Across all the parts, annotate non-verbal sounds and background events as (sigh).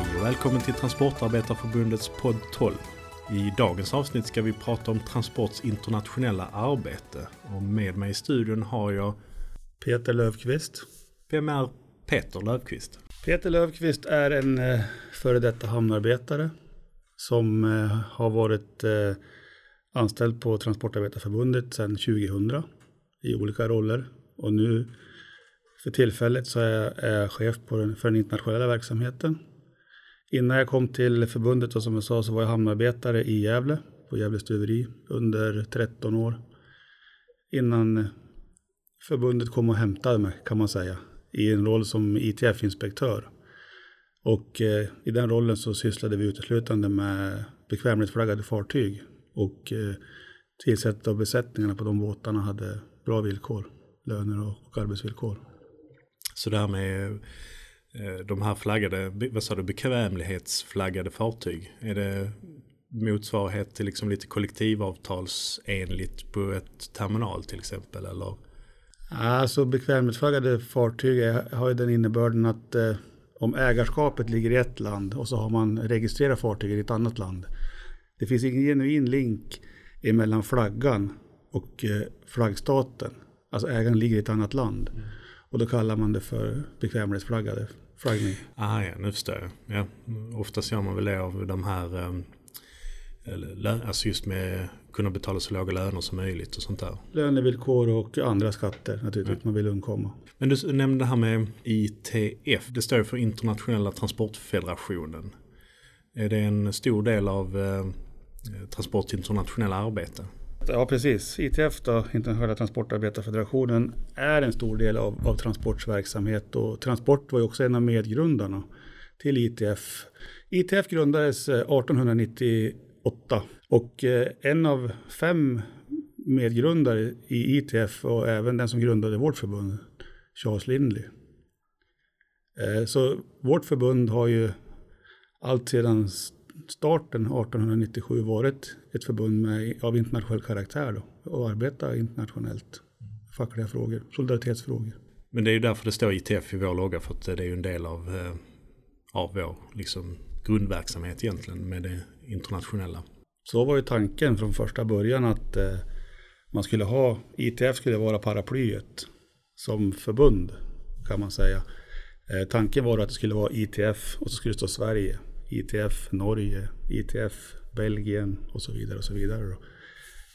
Hej och välkommen till Transportarbetarförbundets podd 12. I dagens avsnitt ska vi prata om Transports internationella arbete. Och med mig i studion har jag Peter Löfqvist. Vem är Peter Löfqvist? Peter Löfqvist är en eh, före detta hamnarbetare som eh, har varit eh, anställd på Transportarbetarförbundet sedan 2000 i olika roller. Och nu för tillfället så är jag, är jag chef på den, för den internationella verksamheten. Innan jag kom till förbundet och som jag sa så var jag hamnarbetare i Gävle på Gävle stuveri under 13 år. Innan förbundet kom och hämtade mig kan man säga i en roll som ITF-inspektör. Och eh, i den rollen så sysslade vi uteslutande med bekvämlighetsflaggade fartyg och eh, tillsättet av besättningarna på de båtarna hade bra villkor, löner och, och arbetsvillkor. Så det här med Eh, de här flaggade, vad sa du, bekvämlighetsflaggade fartyg. Är det motsvarighet till liksom lite kollektivavtalsenligt på ett terminal till exempel? Eller? Alltså bekvämlighetsflaggade fartyg är, har ju den innebörden att eh, om ägarskapet ligger i ett land och så har man registrerat fartyget i ett annat land. Det finns ingen genuin länk emellan flaggan och eh, flaggstaten. Alltså ägaren ligger i ett annat land. Mm. Och då kallar man det för bekvämlighetsflaggade flaggning. Ah, ja, nu förstår jag. Ja, oftast gör man väl det av de här, um, alltså just med kunna betala så låga löner som möjligt och sånt där. Lönevillkor och andra skatter naturligtvis mm. man vill undkomma. Men du nämnde det här med ITF, det står för Internationella Transportfederationen. Är det en stor del av eh, Transports internationella arbete? Ja, precis. ITF, då, Internationella Transportarbetarfederationen, är en stor del av, av Transports verksamhet och Transport var ju också en av medgrundarna till ITF. ITF grundades eh, 1898 och eh, en av fem medgrundare i ITF och även den som grundade vårt förbund, Charles Lindley. Eh, så vårt förbund har ju allt sedan starten 1897 varit ett förbund med, av internationell karaktär då, och arbeta internationellt. Fackliga frågor, solidaritetsfrågor. Men det är ju därför det står ITF i vår logga för att det är ju en del av, eh, av vår liksom, grundverksamhet egentligen med det internationella. Så var ju tanken från första början att eh, man skulle ha, ITF skulle vara paraplyet som förbund kan man säga. Eh, tanken var att det skulle vara ITF och så skulle det stå Sverige ITF Norge, ITF Belgien och så vidare. och så vidare.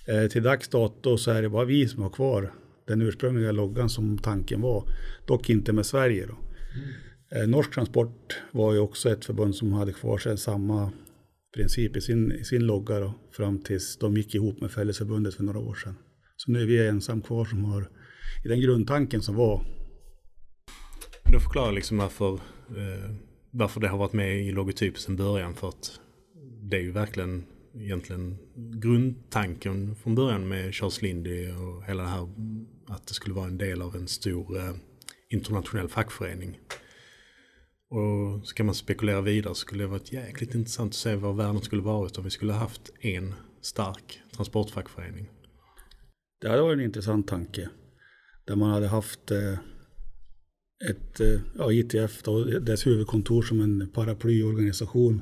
Eh, till dags dato så är det bara vi som har kvar den ursprungliga loggan som tanken var. Dock inte med Sverige. Då. Mm. Eh, Norsk Transport var ju också ett förbund som hade kvar sig samma princip i sin, i sin logga då, fram tills de gick ihop med Fällesförbundet för några år sedan. Så nu är vi ensam kvar som har i den grundtanken som var. Du förklarar liksom varför eh varför det har varit med i logotypen sedan början. För att det är ju verkligen egentligen grundtanken från början med Charles Lindy och hela det här att det skulle vara en del av en stor eh, internationell fackförening. Och ska man spekulera vidare så skulle det varit jäkligt intressant att se vad världen skulle varit om vi skulle haft en stark transportfackförening. Det hade varit en intressant tanke. Där man hade haft eh, ett eh, ja, ITF, då, dess huvudkontor som en paraplyorganisation.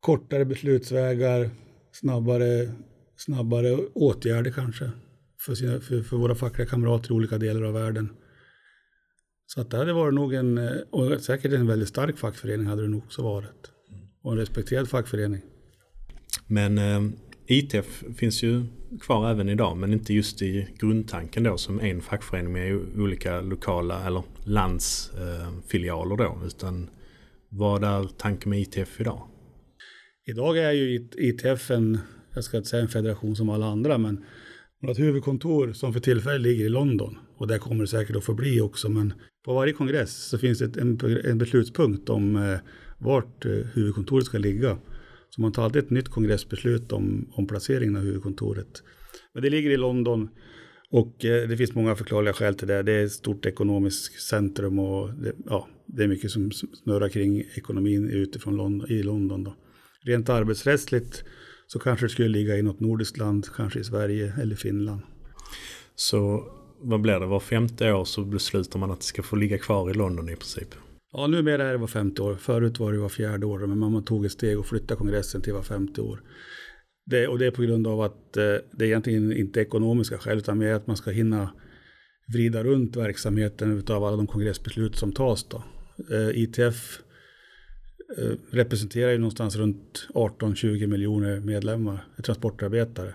Kortare beslutsvägar, snabbare, snabbare åtgärder kanske för, sina, för, för våra fackliga kamrater i olika delar av världen. Så att det hade varit nog en, eh, och säkert en väldigt stark fackförening hade det nog också varit. Och en respekterad fackförening. Men eh, ITF finns ju kvar även idag men inte just i grundtanken då som en fackförening med olika lokala eller landsfilialer då utan vad är tanken med ITF idag? Idag är ju ITF en, jag ska inte säga en federation som alla andra men vårt ett huvudkontor som för tillfället ligger i London och där kommer det säkert att förbli också men på varje kongress så finns det en, en beslutspunkt om eh, vart eh, huvudkontoret ska ligga. Så man tar alltid ett nytt kongressbeslut om, om placeringen av huvudkontoret. Men det ligger i London och eh, det finns många förklarliga skäl till det. Det är ett stort ekonomiskt centrum och det, ja, det är mycket som snurrar kring ekonomin utifrån London, i London. Då. Rent arbetsrättsligt så kanske det skulle ligga i något nordiskt land, kanske i Sverige eller Finland. Så vad blir det, var femte år så beslutar man att det ska få ligga kvar i London i princip? Ja, numera är det var femte år. Förut var det var fjärde år, men man tog ett steg och flyttade kongressen till var femte år. Det, och det är på grund av att eh, det är egentligen inte ekonomiska skäl, utan mer att man ska hinna vrida runt verksamheten av alla de kongressbeslut som tas. Då. Eh, ITF eh, representerar ju någonstans runt 18-20 miljoner medlemmar, transportarbetare.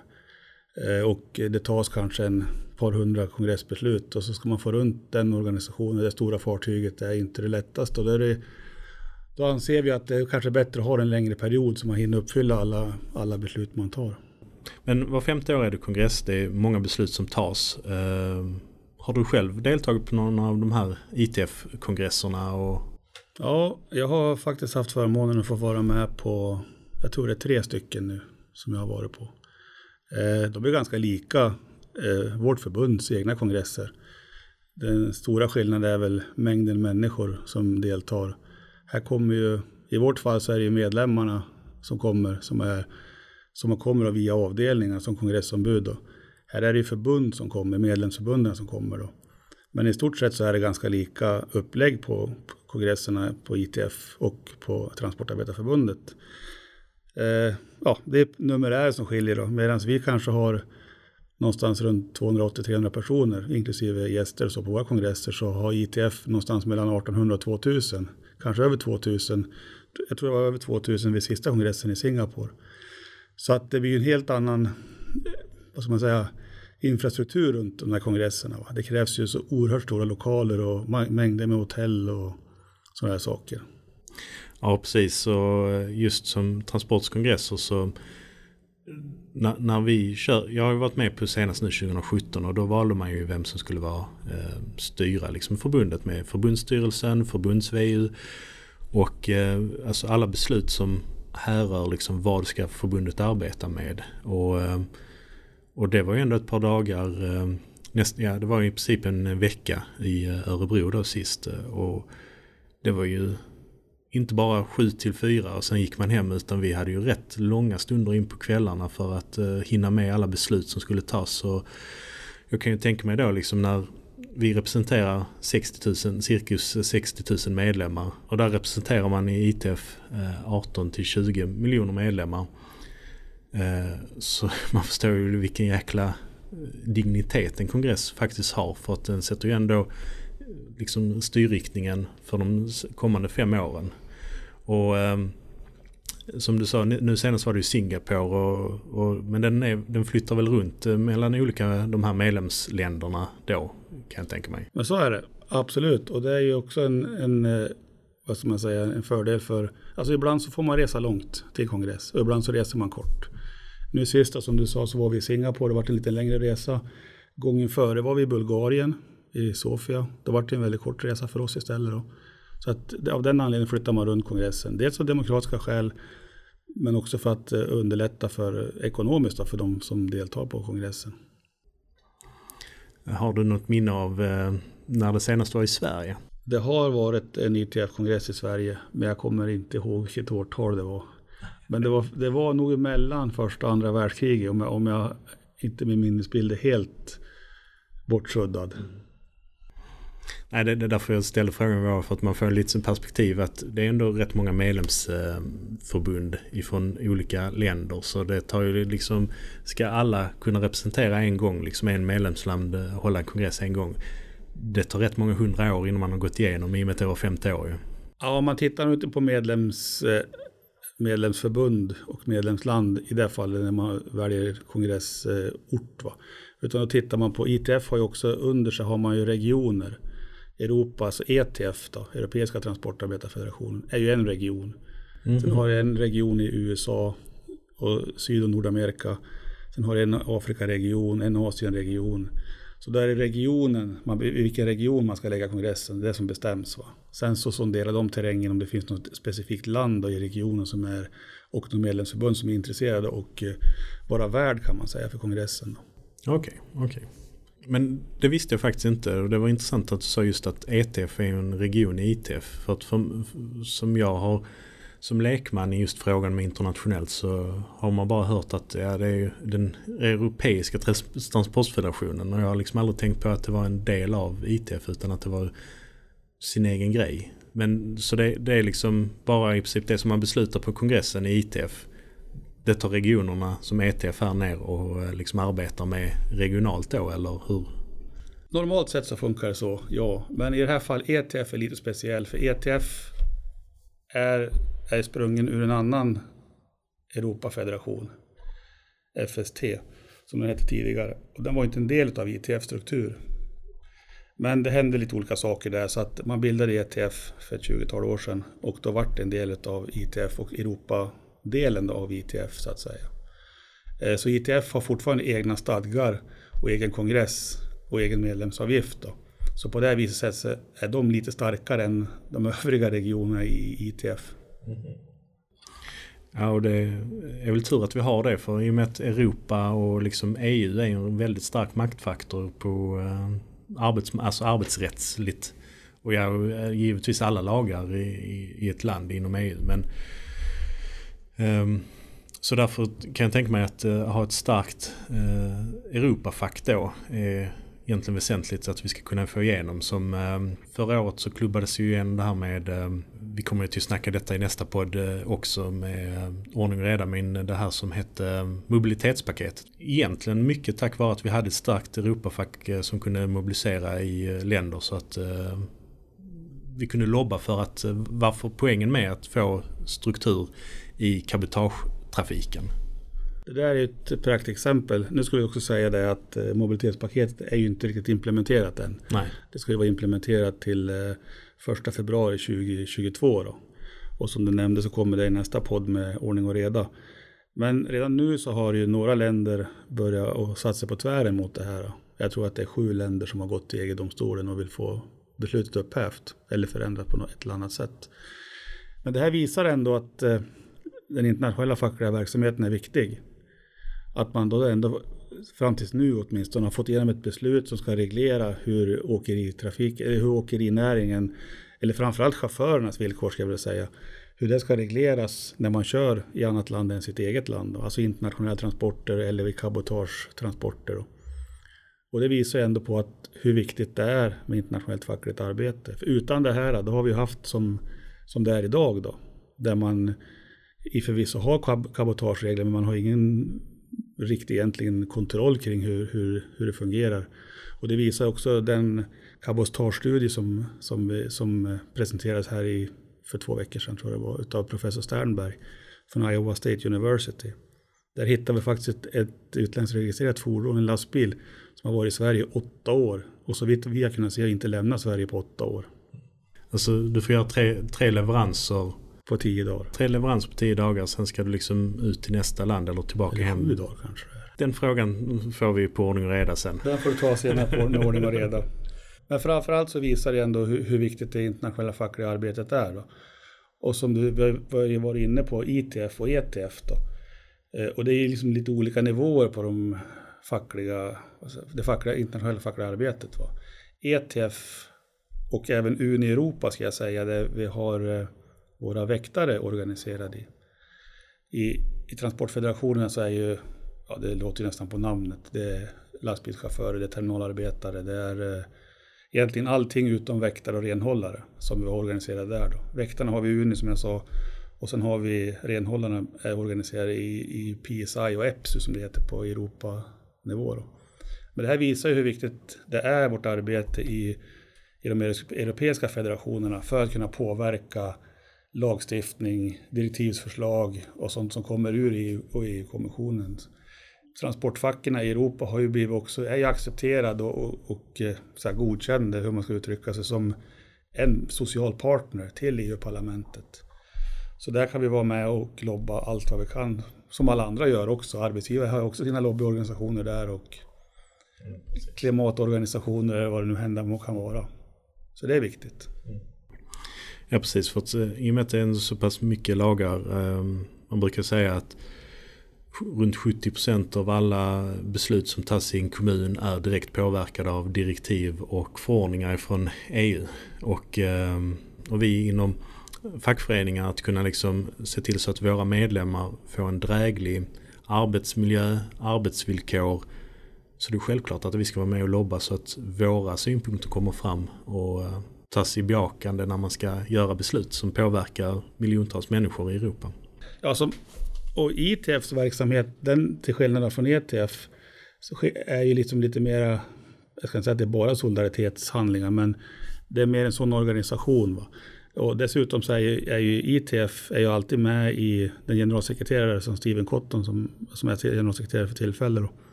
Eh, och det tas kanske en par hundra kongressbeslut och så ska man få runt den organisationen, det stora fartyget, det är inte det lättaste. Och då, det, då anser vi att det är kanske är bättre att ha en längre period så man hinner uppfylla alla, alla beslut man tar. Men var femte år är det kongress, det är många beslut som tas. Uh, har du själv deltagit på någon av de här ITF-kongresserna? Och... Ja, jag har faktiskt haft förmånen att få vara med på, jag tror det är tre stycken nu som jag har varit på. Eh, de är ganska lika eh, vårt förbunds egna kongresser. Den stora skillnaden är väl mängden människor som deltar. Här kommer ju, i vårt fall så är det ju medlemmarna som kommer, som, är, som kommer via avdelningar som kongressombud. Då. Här är det ju förbund som kommer, medlemsförbunden som kommer. Då. Men i stort sett så är det ganska lika upplägg på kongresserna på ITF och på Transportarbetarförbundet. Eh, ja, det är numerär som skiljer då, medan vi kanske har någonstans runt 280-300 personer, inklusive gäster så på våra kongresser, så har ITF någonstans mellan 1800 och 2000, kanske över 2000. Jag tror det var över 2000 vid sista kongressen i Singapore. Så att det blir en helt annan, vad ska man säga, infrastruktur runt de här kongresserna. Va? Det krävs ju så oerhört stora lokaler och mängder med hotell och sådana här saker. Ja, precis. Och eh, just som transportskongresser så eh, när, när, vi kör, jag har ju varit med på senast nu 2017 och då valde man ju vem som skulle vara eh, styra liksom förbundet med förbundsstyrelsen, förbunds-VU och eh, alltså alla beslut som härrör liksom vad ska förbundet arbeta med. Och, eh, och det var ju ändå ett par dagar, eh, näst, ja det var i princip en vecka i eh, Örebro då sist och det var ju inte bara 7 till 4 och sen gick man hem utan vi hade ju rätt långa stunder in på kvällarna för att eh, hinna med alla beslut som skulle tas. Så jag kan ju tänka mig då liksom när vi representerar 60 000, cirkus 60 000 medlemmar och där representerar man i ITF 18 eh, till 20 miljoner medlemmar. Eh, så (laughs) man förstår ju vilken jäkla dignitet en kongress faktiskt har för att den sätter ju ändå liksom styrriktningen för de kommande fem åren. Och ehm, som du sa, nu senast var det ju Singapore och, och, men den, är, den flyttar väl runt eh, mellan olika de här medlemsländerna då kan jag tänka mig. Men så är det, absolut. Och det är ju också en, en eh, vad ska man säga, en fördel för, alltså ibland så får man resa långt till kongress och ibland så reser man kort. Nu sist som du sa så var vi i Singapore, det var en lite längre resa. Gången före var vi i Bulgarien i Sofia. Det var en väldigt kort resa för oss istället. Då. Så att av den anledningen flyttar man runt kongressen. Dels av demokratiska skäl men också för att eh, underlätta för ekonomiskt för de som deltar på kongressen. Har du något minne av eh, när det senast var i Sverige? Det har varit en ITF-kongress i Sverige men jag kommer inte ihåg vilket årtal det var. Men det var, det var nog mellan första och andra världskriget om jag, om jag inte min minnesbild är helt bortsuddad. Mm. Nej, det, det är därför jag ställde frågan var för att man får lite perspektiv att det är ändå rätt många medlemsförbund eh, ifrån olika länder. Så det tar ju liksom, ska alla kunna representera en gång, liksom en medlemsland eh, hålla en kongress en gång. Det tar rätt många hundra år innan man har gått igenom i och med att det var femte år ju. Ja, om man tittar ute på medlems, eh, medlemsförbund och medlemsland i det fallet när man väljer kongressort. Va? Utan då tittar man på ITF har ju också under sig har man ju regioner. Europa, alltså ETF då, Europeiska transportarbetarfederationen, är ju en region. Mm. Sen har jag en region i USA och Syd och Nordamerika. Sen har jag en Afrikaregion, en Asienregion. Så där är regionen, man, i vilken region man ska lägga kongressen, det är det som bestäms. Va? Sen så sonderar de terrängen om det finns något specifikt land i regionen som är och de medlemsförbund som är intresserade och eh, vara värd kan man säga för kongressen. Okej, okay, okej. Okay. Men det visste jag faktiskt inte och det var intressant att du sa just att ETF är en region i ITF. För att för, som jag har som lekman i just frågan med internationellt så har man bara hört att ja, det är den europeiska transportfederationen och jag har liksom aldrig tänkt på att det var en del av ITF utan att det var sin egen grej. Men så det, det, är liksom bara i princip det som man beslutar på kongressen i ITF. Det tar regionerna som ETF här ner och eh, liksom arbetar med regionalt då eller hur? Normalt sett så funkar det så, ja. Men i det här fallet ETF är lite speciell för ETF är, är sprungen ur en annan Europafederation, FST, som den hette tidigare. Och den var inte en del av ITF-struktur. Men det hände lite olika saker där så att man bildade ETF för ett 20-tal år sedan och då vart det en del av ITF och Europa delen av ITF så att säga. Eh, så ITF har fortfarande egna stadgar och egen kongress och egen medlemsavgift. Då. Så på det viset eh, är de lite starkare än de (laughs) övriga regionerna i ITF. Mm. Mm-hmm. Ja, och det är väl tur att vi har det för i och med att Europa och liksom EU är en väldigt stark maktfaktor på eh, arbets, alltså arbetsrättsligt. Och ja, givetvis alla lagar i, i, ett land inom EU. Men, Ehm, så därför kan jag tänka mig att eh, ha ett starkt eh, Europafack då är egentligen väsentligt att vi ska kunna få igenom. Som ehm, förra året så klubbades ju igen det här med, ehm, vi kommer ju till att snacka detta i nästa podd eh, också med ordning och reda, men det här som hette mobilitetspaketet. Egentligen mycket tack vare att vi hade ett starkt Europafack som kunde mobilisera i länder så att vi kunde lobba för att varför poängen med att få struktur i cabotagetrafiken. Det där är ett praktexempel. Nu skulle jag också säga det att eh, mobilitetspaketet är ju inte riktigt implementerat än. Nej. Det ska ju vara implementerat till 1 eh, februari 2022. Då. Och som du nämnde så kommer det i nästa podd med ordning och reda. Men redan nu så har ju några länder börjat satsa på tvären mot det här. Jag tror att det är sju länder som har gått till EG-domstolen och vill få beslutet upphävt eller förändrat på ett eller annat sätt. Men det här visar ändå att eh, den internationella fackliga verksamheten är viktig. Att man då ändå fram tills nu åtminstone har fått igenom ett beslut som ska reglera hur åkeritrafik, eller hur åkerinäringen, eller framförallt chaufförernas villkor ska jag vilja säga, hur det ska regleras när man kör i annat land än sitt eget land. Alltså internationella transporter eller vid cabotagetransporter. Och det visar ändå på att hur viktigt det är med internationellt fackligt arbete. För utan det här då har vi haft som, som det är idag då. Där man i förvisso har cabotageregler men man har ingen riktig egentligen kontroll kring hur, hur, hur det fungerar. Och det visar också den cabotagestudie som, som, som eh, presenterades här i, för två veckor sedan tror jag det var, utav professor Sternberg från Iowa State University. Där hittar vi faktiskt ett, ett utländskt registrerat fordon, en lastbil, har varit i Sverige i åtta år. Och så vitt vi har kunnat se inte lämnat Sverige på åtta år. Alltså du får göra tre, tre leveranser på tio dagar. Tre leveranser på tio dagar, sen ska du liksom ut till nästa land eller tillbaka eller hem. Sju dagar kanske. Den frågan får vi på ordning och reda sen. Den får du ta senare på ordning och reda. Men framförallt så visar det ändå hur, hur viktigt det internationella fackliga arbetet är. Då. Och som du var inne på, ITF och ETF. Då. Eh, och det är liksom lite olika nivåer på de fackliga, alltså det fackliga, internationella fackliga arbetet. Va? ETF och även Uni Europa ska jag säga, där vi har eh, våra väktare organiserade i. I, i Transportfederationen så är ju, ja det låter ju nästan på namnet, det är lastbilschaufförer, det är terminalarbetare, det är eh, egentligen allting utom väktare och renhållare som vi har organiserade där då. Väktarna har vi i Uni som jag sa och sen har vi renhållarna är organiserade i, i PSI och EPSU som det heter på Europa nivå. Då. Men det här visar ju hur viktigt det är vårt arbete i, i de europeiska federationerna för att kunna påverka lagstiftning, direktivsförslag och sånt som kommer ur EU och EU-kommissionen. Transportfacken i Europa har ju blivit också, är ju accepterade och, och, och eh, så här godkända, hur man ska uttrycka sig, som en social partner till EU-parlamentet. Så där kan vi vara med och lobba allt vad vi kan, som alla andra gör också. Arbetsgivare har också sina lobbyorganisationer där och klimatorganisationer, vad det nu händer kan vara. Så det är viktigt. Ja precis, för att eh, i och med att det är så pass mycket lagar. Ehm, man brukar säga att runt 70% av alla beslut som tas i en kommun är direkt påverkade av direktiv och förordningar från EU. Och, ehm, och vi inom fackföreningar att kunna liksom se till så att våra medlemmar får en dräglig arbetsmiljö, arbetsvillkor. Så det är självklart att vi ska vara med och lobba så att våra synpunkter kommer fram och eh, tas i beakande när man ska göra beslut som påverkar miljontals människor i Europa. Ja, som, och ITFs verksamhet, den till skillnad från ETF, så är ju liksom lite mera, jag ska inte säga att det är bara solidaritetshandlingar, men det är mer en sån organisation. Va? Och dessutom så är ju, är ju ITF är ju alltid med i den generalsekreterare som Steven Cotton som, som är generalsekreterare för tillfället.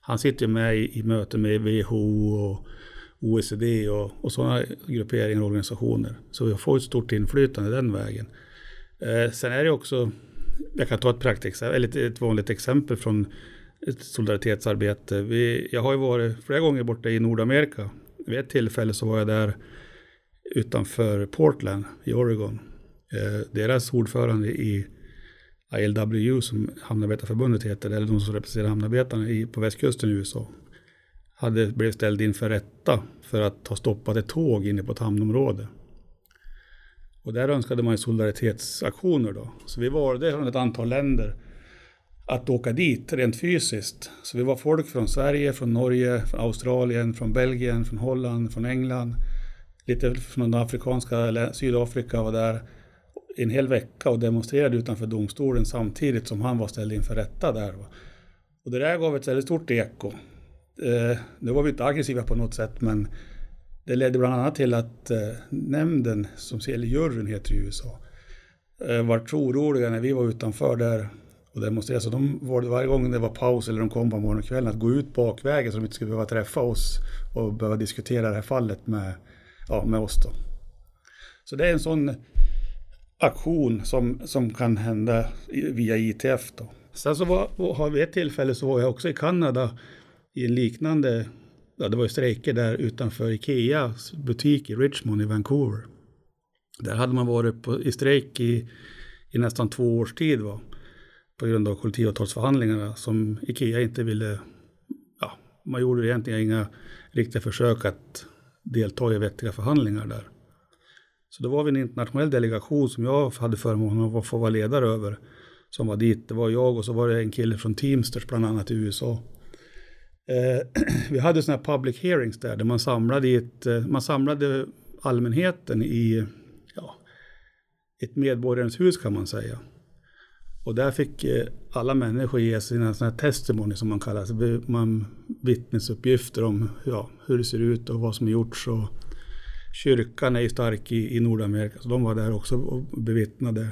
Han sitter ju med i, i möten med WHO och OECD och, och sådana grupperingar och organisationer. Så vi får ett stort inflytande den vägen. Eh, sen är det också, jag kan ta ett praktexempel, eller ett, ett vanligt exempel från ett solidaritetsarbete. Vi, jag har ju varit flera gånger borta i Nordamerika. Vid ett tillfälle så var jag där utanför Portland i Oregon. Eh, deras ordförande i ILWU som Hamnarbetarförbundet heter, eller de som representerar hamnarbetarna i, på västkusten i USA, hade blivit ställd inför rätta för att ha stoppat ett tåg inne på ett hamnområde. Och där önskade man solidaritetsaktioner då. Så vi valde från ett antal länder att åka dit rent fysiskt. Så vi var folk från Sverige, från Norge, från Australien, från Belgien, från Holland, från England. Lite från den afrikanska, Sydafrika var där en hel vecka och demonstrerade utanför domstolen samtidigt som han var ställd inför rätta där. Och det där gav ett väldigt stort eko. Eh, nu var vi inte aggressiva på något sätt men det ledde bland annat till att eh, nämnden, som eller juryn heter i USA, eh, var oroliga när vi var utanför där och demonstrerade. Så de var varje gång det var paus eller de kom på morgonen och kvällen att gå ut bakvägen så de inte skulle behöva träffa oss och behöva diskutera det här fallet med, ja, med oss. Då. Så det är en sån aktion som, som kan hända via ITF. Då. Sen så var, har vi ett tillfälle så var jag också i Kanada i en liknande, ja det var ju strejker där utanför Ikeas butik i Richmond i Vancouver. Där hade man varit på, i strejk i, i nästan två års tid va? på grund av kollektivavtalsförhandlingarna som Ikea inte ville, ja, man gjorde egentligen inga riktiga försök att delta i vettiga förhandlingar där. Så då var vi en internationell delegation som jag hade förmånen att få vara ledare över. Som var dit. Det var jag och så var det en kille från Teamsters bland annat i USA. Eh, (clears throat) vi hade sådana här public hearings där, där man samlade, ett, eh, man samlade allmänheten i ja, ett medborgarens hus kan man säga. Och där fick eh, alla människor ge sina sådana här testimony som man kallar det. Man, vittnesuppgifter om ja, hur det ser ut och vad som gjorts. Och kyrkan är ju stark i, i Nordamerika, så de var där också och bevittnade,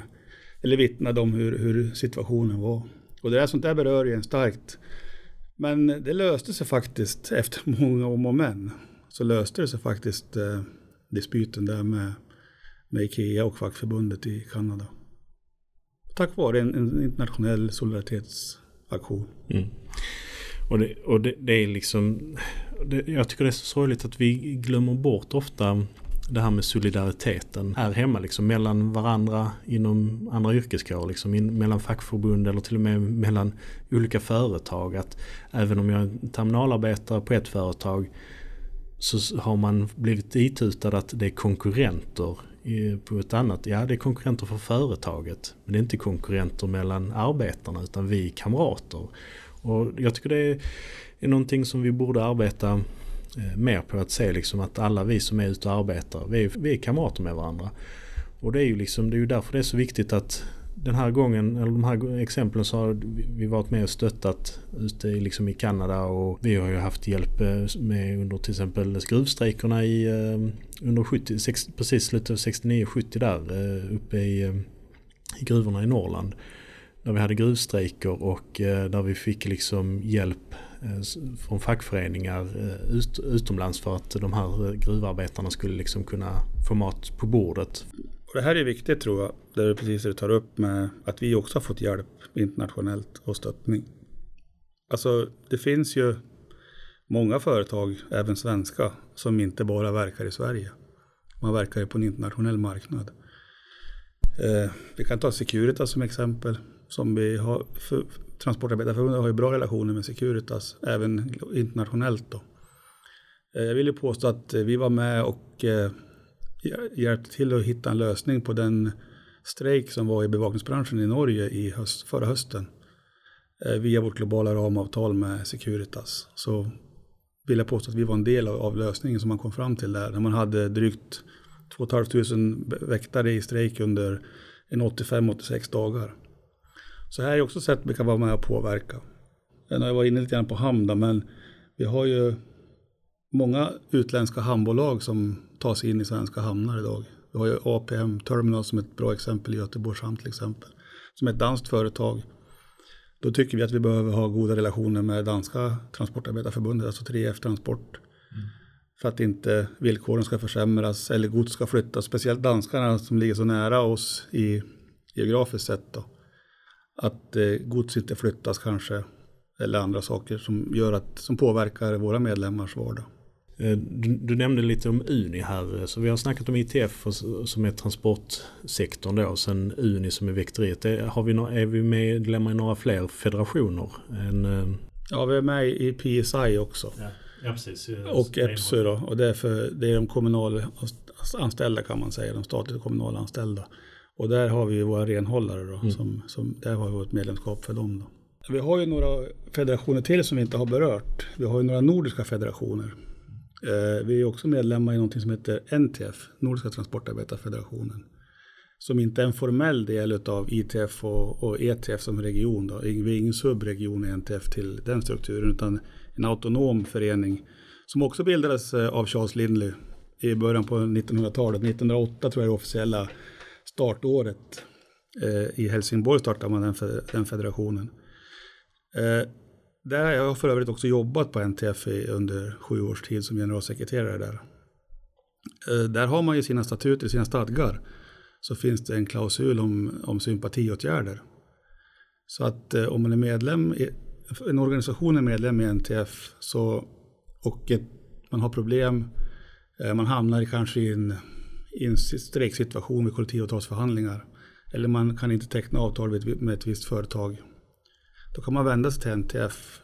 eller vittnade om hur, hur situationen var. Och det där sånt där berör ju en starkt. Men det löste sig faktiskt efter (laughs) många om och men. Så löste det sig faktiskt eh, dispyten där med, med Ikea och fackförbundet i Kanada. Tack vare en, en internationell solidaritetsaktion. Mm. Och, det, och det, det är liksom det, jag tycker det är så sorgligt att vi glömmer bort ofta det här med solidariteten här hemma liksom mellan varandra inom andra yrkeskårer liksom in, mellan fackförbund eller till och med mellan olika företag att även om jag är terminalarbetare på ett företag så har man blivit itutad att det är konkurrenter på ett annat. Ja det är konkurrenter för företaget men det är inte konkurrenter mellan arbetarna utan vi är kamrater. Och jag tycker det är någonting som vi borde arbeta eh, mer på att se liksom att alla vi som är ute och arbetar, vi är, vi är kamrater med varandra. Och det är ju liksom, det är ju därför det är så viktigt att den här gången, eller de här exemplen så har vi varit med och stöttat ute i, liksom i Kanada och vi har ju haft hjälp eh, med under till exempel gruvstrejkerna i eh, under 70, 60, precis slutet av 69-70 där eh, uppe i, i gruvorna i Norrland. Där vi hade gruvstrejker och där vi fick liksom hjälp från fackföreningar ut, utomlands för att de här gruvarbetarna skulle liksom kunna få mat på bordet. Och det här är viktigt tror jag, det är precis det du tar upp med att vi också har fått hjälp internationellt och stöttning. Alltså det finns ju många företag, även svenska, som inte bara verkar i Sverige. Man verkar ju på en internationell marknad. Eh, vi kan ta Securitas som exempel. Som vi har, för, Transportarbetarförbundet har ju bra relationer med Securitas, även internationellt. Då. Eh, jag vill ju påstå att vi var med och eh, hjälpte till att hitta en lösning på den strejk som var i bevakningsbranschen i Norge i höst, förra hösten. Eh, via vårt globala ramavtal med Securitas. Så vill jag påstå att vi var en del av, av lösningen som man kom fram till där. När man hade drygt 2 500 väktare i strejk under en 85-86 dagar. Så här är också sätt vi kan vara med och påverka. Jag var inne lite grann på hamn men vi har ju många utländska hamnbolag som tar sig in i svenska hamnar idag. Vi har ju APM Terminal som ett bra exempel i Göteborgs hamn till exempel. Som ett danskt företag. Då tycker vi att vi behöver ha goda relationer med danska transportarbetarförbundet, alltså 3F Transport. Mm. För att inte villkoren ska försämras eller gods ska flyttas. Speciellt danskarna som ligger så nära oss i geografiskt sett. Då. Att eh, gods inte flyttas kanske. Eller andra saker som, gör att, som påverkar våra medlemmars vardag. Eh, du, du, nämnde lite om Uni här. Så vi har snackat om ITF som är transportsektorn då. Sen Uni som är väkteriet. Har vi, är vi medlemmar i några fler federationer? Än, eh, ja, vi är med i PSI också. Ja, ja precis. Och EPSU då. Och det är, för, det är de kommunalanställda kan man säga. De statligt och kommunala anställda. Och där har vi våra renhållare då. Mm. Som, som, där har vi vårt medlemskap för dem då. Vi har ju några federationer till som vi inte har berört. Vi har ju några nordiska federationer. Eh, vi är också medlemmar i något som heter NTF, Nordiska transportarbetarfederationen. Som inte är en formell del av ITF och, och ETF som region. Då. Vi är ingen subregion i NTF till den strukturen utan en autonom förening. Som också bildades eh, av Charles Lindley i början på 1900-talet. 1908 tror jag är det officiella startåret. Eh, I Helsingborg startade man den, den federationen. Eh, där har jag för övrigt också jobbat på NTF under sju års tid som generalsekreterare där. Eh, där har man ju sina statuter, sina stadgar. Så finns det en klausul om, om sympatiåtgärder. Så att eh, om man är medlem, i, en organisation är medlem i NTF så, och ett, man har problem, eh, man hamnar kanske i en, i en strejksituation vid kollektivavtalsförhandlingar. Eller man kan inte teckna avtal med ett visst företag då kan man vända sig till NTF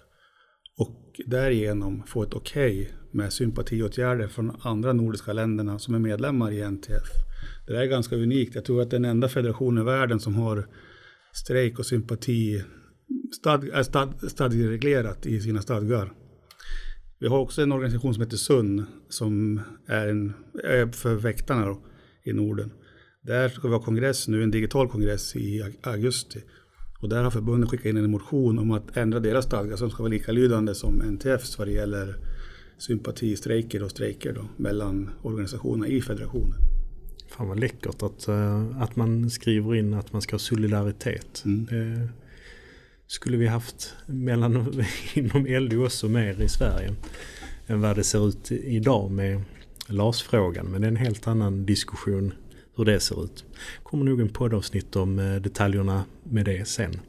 och därigenom få ett okej okay med sympatiåtgärder från andra nordiska länderna som är medlemmar i NTF. Det där är ganska unikt. Jag tror att det är den enda federationen i världen som har strejk och sympati stad, stad, stadgereglerat i sina stadgar. Vi har också en organisation som heter SUN som är, en, är för väktarna då, i Norden. Där ska vi ha kongress nu, en digital kongress i augusti. Och där har förbundet skickat in en motion om att ändra deras stadgar som ska vara likalydande som NTFs vad det gäller sympatistrejker och strejker då, mellan organisationerna i federationen. Fan vad läckert att, eh, att man skriver in att man ska ha solidaritet. Mm. Det skulle vi haft mellan, (laughs) inom LO också mer i Sverige än vad det ser ut idag med LAS-frågan. Men det är en helt annan diskussion hur det ser ut. kommer nog en poddavsnitt om eh, detaljerna med det sen.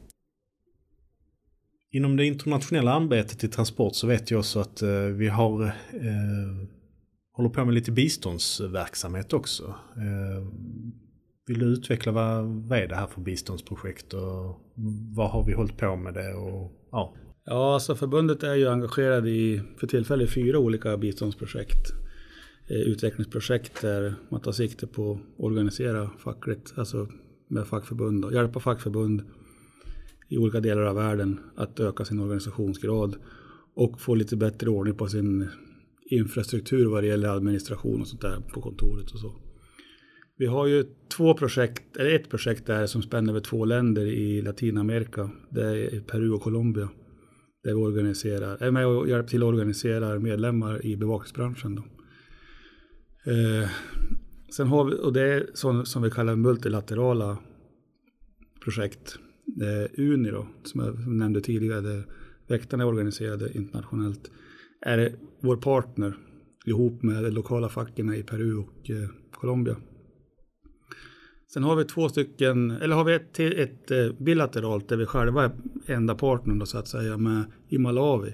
Inom det internationella arbetet i transport så vet jag också att eh, vi har eh, håller på med lite biståndsverksamhet också. Eh, vill du utveckla vad, vad är det här för biståndsprojekt och vad har vi hållit på med det? Och, ja. ja, alltså förbundet är ju engagerad i för tillfället fyra olika biståndsprojekt. Eh, Utvecklingsprojekt där man tar sikte på att organisera fackligt, alltså med fackförbund och hjälpa fackförbund i olika delar av världen att öka sin organisationsgrad och få lite bättre ordning på sin infrastruktur vad det gäller administration och sånt där på kontoret och så. Vi har ju två projekt, eller ett projekt där som spänner över två länder i Latinamerika. Det är Peru och Colombia. Där vi organiserar, är med och hjälper till att organisera medlemmar i bevakningsbranschen. Då. Eh, sen har vi, och det är sånt som vi kallar multilaterala projekt. Eh, Uni då, som jag nämnde tidigare, där väktarna är organiserade internationellt, är vår partner ihop med de lokala facken i Peru och eh, Colombia. Sen har vi två stycken, eller har vi ett, ett eh, bilateralt där vi själva är enda partnern då, så att säga med, i Malawi.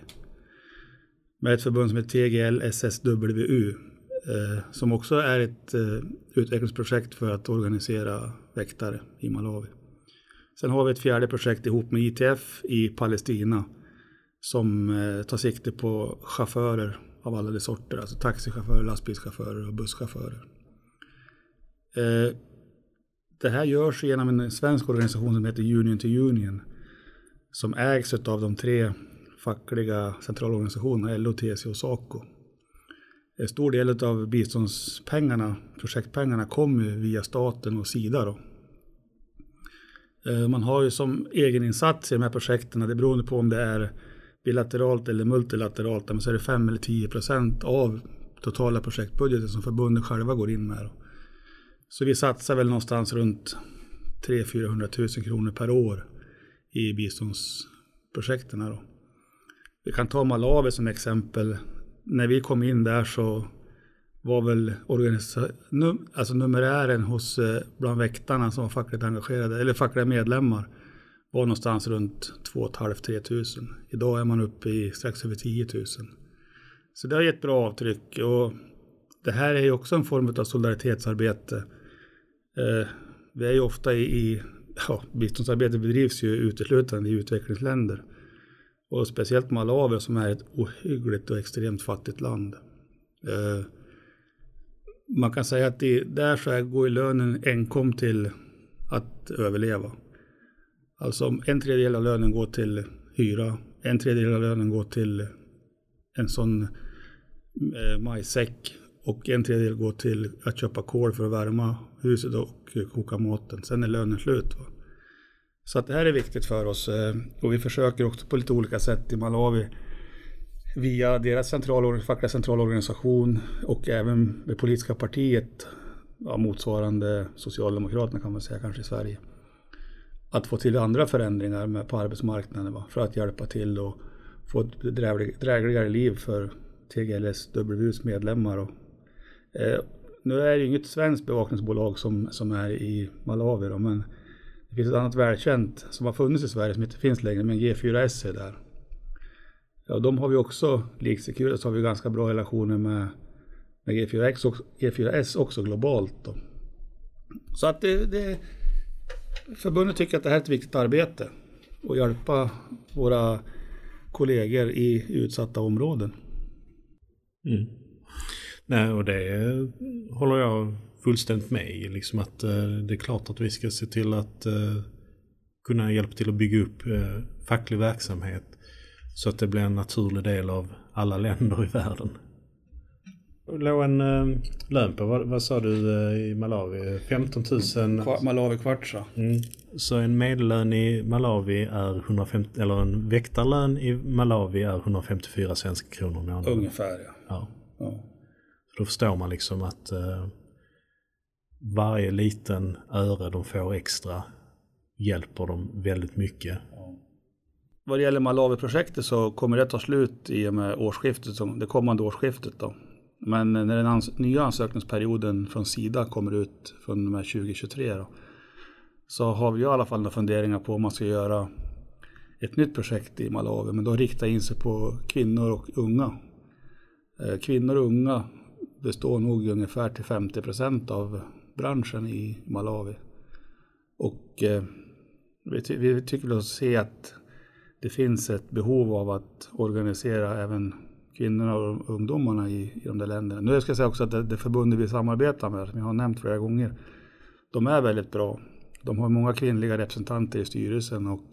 Med ett förbund som heter TGL SSWU Eh, som också är ett eh, utvecklingsprojekt för att organisera väktare i Malawi. Sen har vi ett fjärde projekt ihop med ITF i Palestina som eh, tar sikte på chaufförer av alla de sorter, alltså taxichaufförer, lastbilschaufförer och busschaufförer. Eh, det här görs genom en svensk organisation som heter Union to Union som ägs av de tre fackliga centralorganisationerna, LO, TCO och SACO. En stor del av biståndspengarna, projektpengarna, kommer via staten och Sida. Då. Eh, man har ju som egeninsats i de här projekten, det beror på om det är bilateralt eller multilateralt, men så är det 5 eller 10 procent av totala projektbudgeten som förbundet själva går in med. Så vi satsar väl någonstans runt 300-400 000 kronor per år i biståndsprojekten. Då. Vi kan ta Malawi som exempel. När vi kom in där så var väl num alltså numerären hos eh, bland väktarna som var fackligt engagerade, eller fackliga medlemmar, var någonstans runt 2 500-3 tusen. Idag är man uppe i strax över 10 000. Så det har gett bra avtryck och det här är ju också en form av solidaritetsarbete. Eh, vi är ju ofta i, i ja, biståndsarbete bedrivs ju uteslutande i utvecklingsländer. Och speciellt Malawi som är ett ohyggligt och extremt fattigt land. Eh, man kan säga att det, där så går lönen enkom till att överleva. Alltså om en tredjedel av lönen går till hyra, en tredjedel av lönen går till en sån eh, majsäck och en tredjedel går till att köpa kol för att värma huset och koka maten. Sen är lönen slut. Va? Så att det här är viktigt för oss eh, och vi försöker också på lite olika sätt i Malawi via deras central, fackliga centralorganisation och även det politiska partiet, ja, motsvarande Socialdemokraterna kan man säga kanske i Sverige. Att få till andra förändringar med, på arbetsmarknaden va, för att hjälpa till och få ett dräglig, drägligare liv för TGLSWs medlemmar. Och, eh, nu är det inget svenskt bevakningsbolag som, som är i Malawi då, men det finns ett annat välkänt som har funnits i Sverige som inte finns längre, men G4S är där. Ja, de har vi också, likt Securitas har vi ganska bra relationer med, med G4X och, G4S också globalt. Då. Så att det, det, förbundet tycker att det här är ett viktigt arbete och hjälpa våra kollegor i utsatta områden. Mm. Nej, och det håller jag fullständigt med i. Liksom att eh, det är klart att vi ska se till att eh, kunna hjälpa till att bygga upp eh, facklig verksamhet så att det blir en naturlig del av alla länder i världen. Låg en lön på, vad, vad sa du i Malawi? 15 000? Kva, Malawi kvartsa. Mm. Så en medellön i Malawi är 150, eller en väktarlön i Malawi är 154 svenska kronor i månaden. Ungefär ja. ja. ja. då förstår man liksom att uh, varje liten öre de får extra hjälper dem väldigt mycket. Vad det gäller Malawi-projektet så kommer det ta slut i och med årsskiftet, det kommande årsskiftet. Då. Men när den ans nya ansökningsperioden från Sida kommer ut från och med 2023 då, så har vi i alla fall några funderingar på om man ska göra ett nytt projekt i Malawi, men då rikta in sig på kvinnor och unga. Eh, kvinnor och unga består nog ungefär till 50 procent av branschen i Malawi. Och eh, vi, ty vi tycker oss se att det finns ett behov av att organisera även kvinnorna och ungdomarna i, i de där länderna. Nu ska jag säga också att det, det förbundet vi samarbetar med, som jag har nämnt flera gånger, de är väldigt bra. De har många kvinnliga representanter i styrelsen och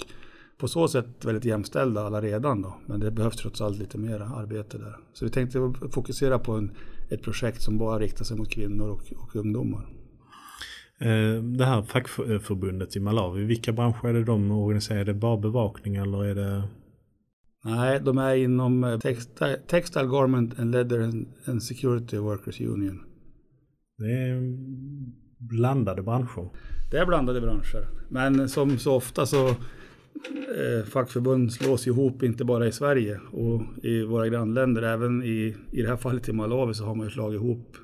på så sätt väldigt jämställda alla redan då. Men det behövs trots allt lite mer arbete där. Så vi tänkte fokusera på en, ett projekt som bara riktar sig mot kvinnor och, och ungdomar. Eh, det här fackförbundet i Malawi, vilka branscher är det de organiserar? Är det bara bevakning eller är det? Nej, de är inom eh, textile, textile Garment and Leather and Security Workers Union. Det är blandade branscher. Det är blandade branscher. Men som så ofta så eh, fackförbund slås ihop inte bara i Sverige och i våra grannländer. Även i, i det här fallet i Malawi så har man ju slagit ihop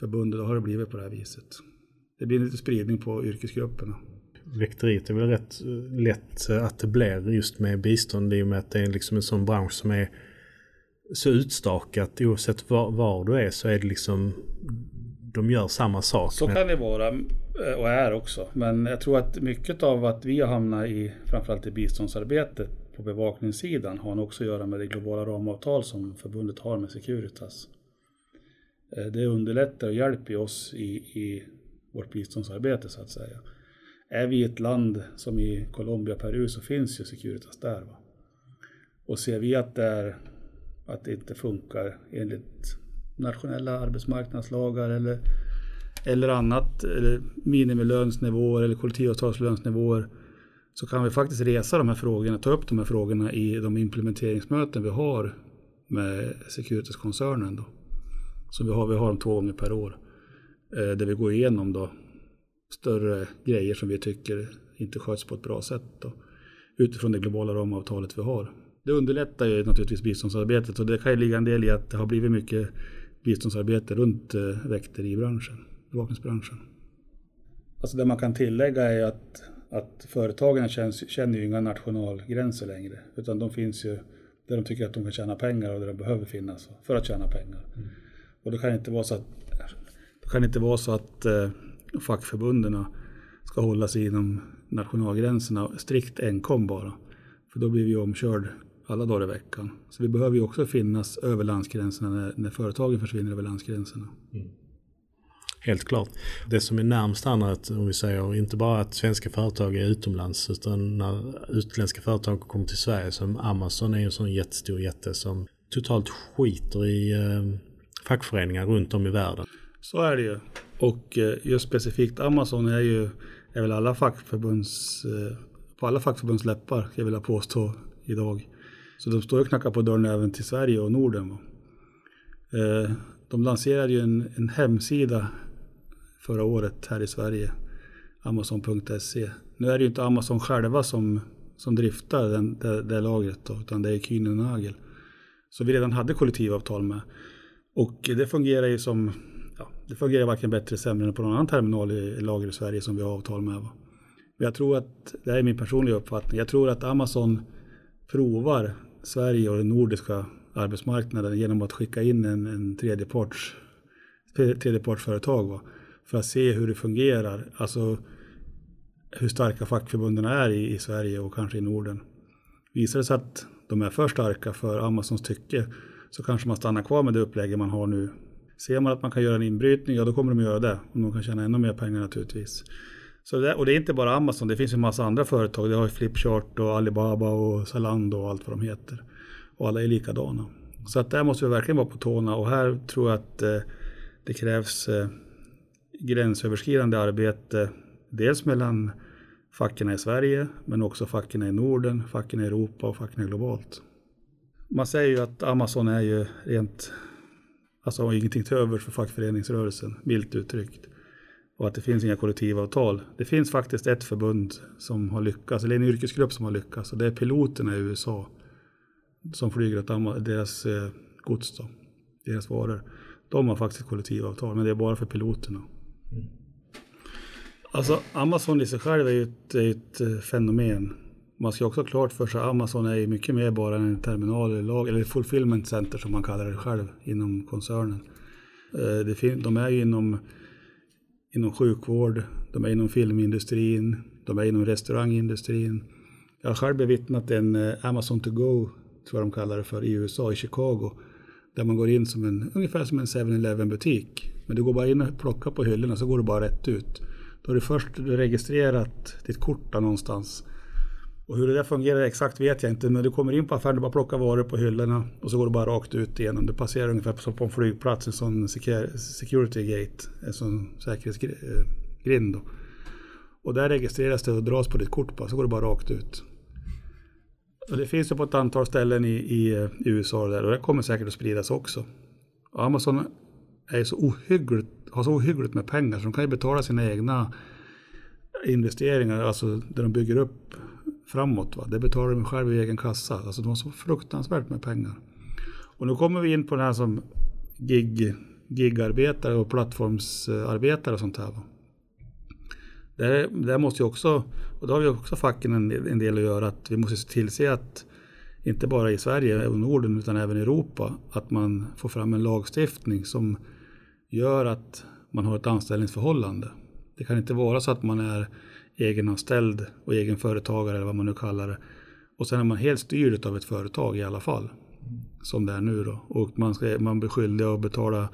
förbundet och har det blivit på det här viset det blir lite spridning på yrkesgrupperna. Väkteriet är väl rätt eh, lätt att det blir just med bistånd i och med att det är liksom en sån bransch som är så utstakat oavsett var, var du är så är det liksom de gör samma sak. Så kan det vara eh, och är också. Men jag tror att mycket av att vi har hamnat i framförallt i biståndsarbetet på bevakningssidan har också att göra med det globala ramavtal som förbundet har med Securitas. Eh, det underlättar och hjälper oss i, i vårt biståndsarbete så att säga. Är vi ett land som i Colombia och Peru så finns ju Securitas där. Va? Och ser vi att det, är, att det inte funkar enligt nationella arbetsmarknadslagar eller, eller annat, eller minimilönsnivåer eller kollektivavtalslönsnivåer, så kan vi faktiskt resa de här frågorna, ta upp de här frågorna i de implementeringsmöten vi har med Securitas-koncernen. Som Så vi har, vi har dem två gånger per år. Eh, där vi går igenom då större grejer som vi tycker inte sköts på ett bra sätt. Då, utifrån det globala ramavtalet vi har. Det underlättar ju naturligtvis biståndsarbetet och det kan ju ligga en del i att det har blivit mycket biståndsarbete runt eh, väkteribranschen, bevakningsbranschen. Alltså det man kan tillägga är att, att företagen känns, känner ju inga nationalgränser längre. Utan de finns ju där de tycker att de kan tjäna pengar och där de behöver finnas för att tjäna pengar. Mm. Och det kan inte vara så att, det kan inte vara så att eh, fackförbunden ska hålla sig inom nationalgränserna strikt enkom bara. För då blir vi omkörd alla dagar i veckan. Så vi behöver ju också finnas över landsgränserna när, när företagen försvinner över landsgränserna. Mm. Helt klart. Det som är närmst annat, om vi säger inte bara att svenska företag är utomlands utan när utländska företag kommer till Sverige som Amazon är en sån jättestor jätte som totalt skiter i eh, fackföreningar runt om i världen. Så är det ju. Och eh, just specifikt Amazon är ju är väl alla fackförbunds, eh, på alla fackförbunds läppar, jag vilja påstå idag. Så de står och knackar på dörren även till Sverige och Norden. Eh, de lanserade ju en, en hemsida förra året här i Sverige, Amazon.se. Nu är det ju inte Amazon själva som, som driftar den, det, det lagret då, utan det är Kühne Nagel. Så vi redan hade kollektivavtal med. Och det fungerar ju som, det fungerar varken bättre eller sämre än på någon annan terminal i lager i Sverige som vi har avtal med. Va? Men jag tror att, det här är min personliga uppfattning, jag tror att Amazon provar Sverige och den nordiska arbetsmarknaden genom att skicka in en, en tredjeparts, tredjepartsföretag va? för att se hur det fungerar. Alltså hur starka fackförbunden är i, i Sverige och kanske i Norden. Visar det sig att de är för starka för Amazons tycke så kanske man stannar kvar med det upplägget man har nu. Ser man att man kan göra en inbrytning, ja då kommer de att göra det. Och de kan tjäna ännu mer pengar naturligtvis. Så det, och det är inte bara Amazon, det finns en massa andra företag. Det har ju Flipchart och Alibaba och Zalando och allt vad de heter. Och alla är likadana. Så att där måste vi verkligen vara på tårna och här tror jag att eh, det krävs eh, gränsöverskridande arbete. Dels mellan facken i Sverige men också facken i Norden, facken i Europa och facken globalt. Man säger ju att Amazon är ju rent, alltså har ingenting till övers för fackföreningsrörelsen, milt uttryckt. Och att det finns inga kollektivavtal. Det finns faktiskt ett förbund som har lyckats, eller en yrkesgrupp som har lyckats. Och det är piloterna i USA. Som flyger åt deras eh, gods då, deras varor. De har faktiskt kollektivavtal, men det är bara för piloterna. Mm. Alltså Amazon i sig själv är ju ett, ett eh, fenomen man ska också ha klart för sig att Amazon är mycket mer bara en terminal eller, lag, eller fulfillment center som man kallar det själv inom koncernen. Eh, de är ju inom, inom sjukvård, de är inom filmindustrin, de är inom restaurangindustrin. Jag har själv bevittnat en eh, Amazon to go, tror jag de kallar det för, i USA, i Chicago. Där man går in som en, ungefär som en 7-Eleven butik. Men du går bara in och plockar på hyllorna så går du bara rätt ut. Då har du först registrerat ditt kort där någonstans. Och hur det där fungerar exakt vet jag inte. Men du kommer in på affären, du bara plockar varor på hyllorna och så går du bara rakt ut igenom. Du passerar ungefär som på en flygplats, en sån security gate, en sån säkerhetsgrind. Eh, då. Och där registreras det och dras på ditt kort bara, så går du bara rakt ut. Och det finns ju på ett antal ställen i, i, i USA där och det kommer säkert att spridas också. Och Amazon är så ohyggligt, har så ohyggligt med pengar så de kan ju betala sina egna investeringar, alltså där de bygger upp framåt. Va? Det betalar de själva i egen kassa. Alltså de har så fruktansvärt med pengar. Och nu kommer vi in på det här som gig, gigarbetare och plattformsarbetare och sånt här. Va? Där, där måste ju också, och då har vi också facken en, en del att göra, att vi måste tillse att inte bara i Sverige och Norden utan även i Europa, att man får fram en lagstiftning som gör att man har ett anställningsförhållande. Det kan inte vara så att man är egenanställd och egenföretagare eller vad man nu kallar det. Och sen är man helt styrd av ett företag i alla fall. Som det är nu då. Och man, ska, man blir skyldig att betala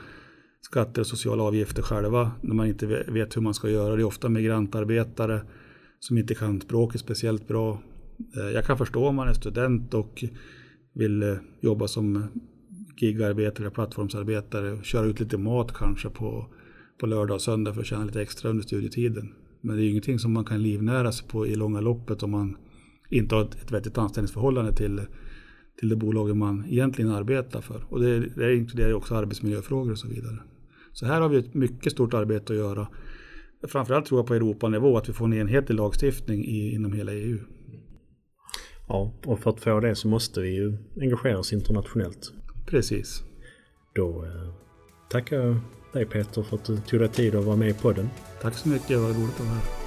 skatter och sociala avgifter själva när man inte vet hur man ska göra. Det är ofta migrantarbetare som inte kan språket speciellt bra. Eh, jag kan förstå om man är student och vill eh, jobba som gigarbetare, plattformsarbetare, och köra ut lite mat kanske på, på lördag och söndag för att tjäna lite extra under studietiden. Men det är ingenting som man kan livnära sig på i långa loppet om man inte har ett vettigt anställningsförhållande till, till det bolaget man egentligen arbetar för. Och det, det inkluderar också arbetsmiljöfrågor och så vidare. Så här har vi ett mycket stort arbete att göra. Framförallt tror jag på Europanivå att vi får en enhetlig lagstiftning i, inom hela EU. Ja, och för att få det så måste vi ju engagera oss internationellt. Precis. Då eh, tackar jag dig Peter för att du tog dig tid att vara med i podden. Tack så mycket, det var roligt att vara här.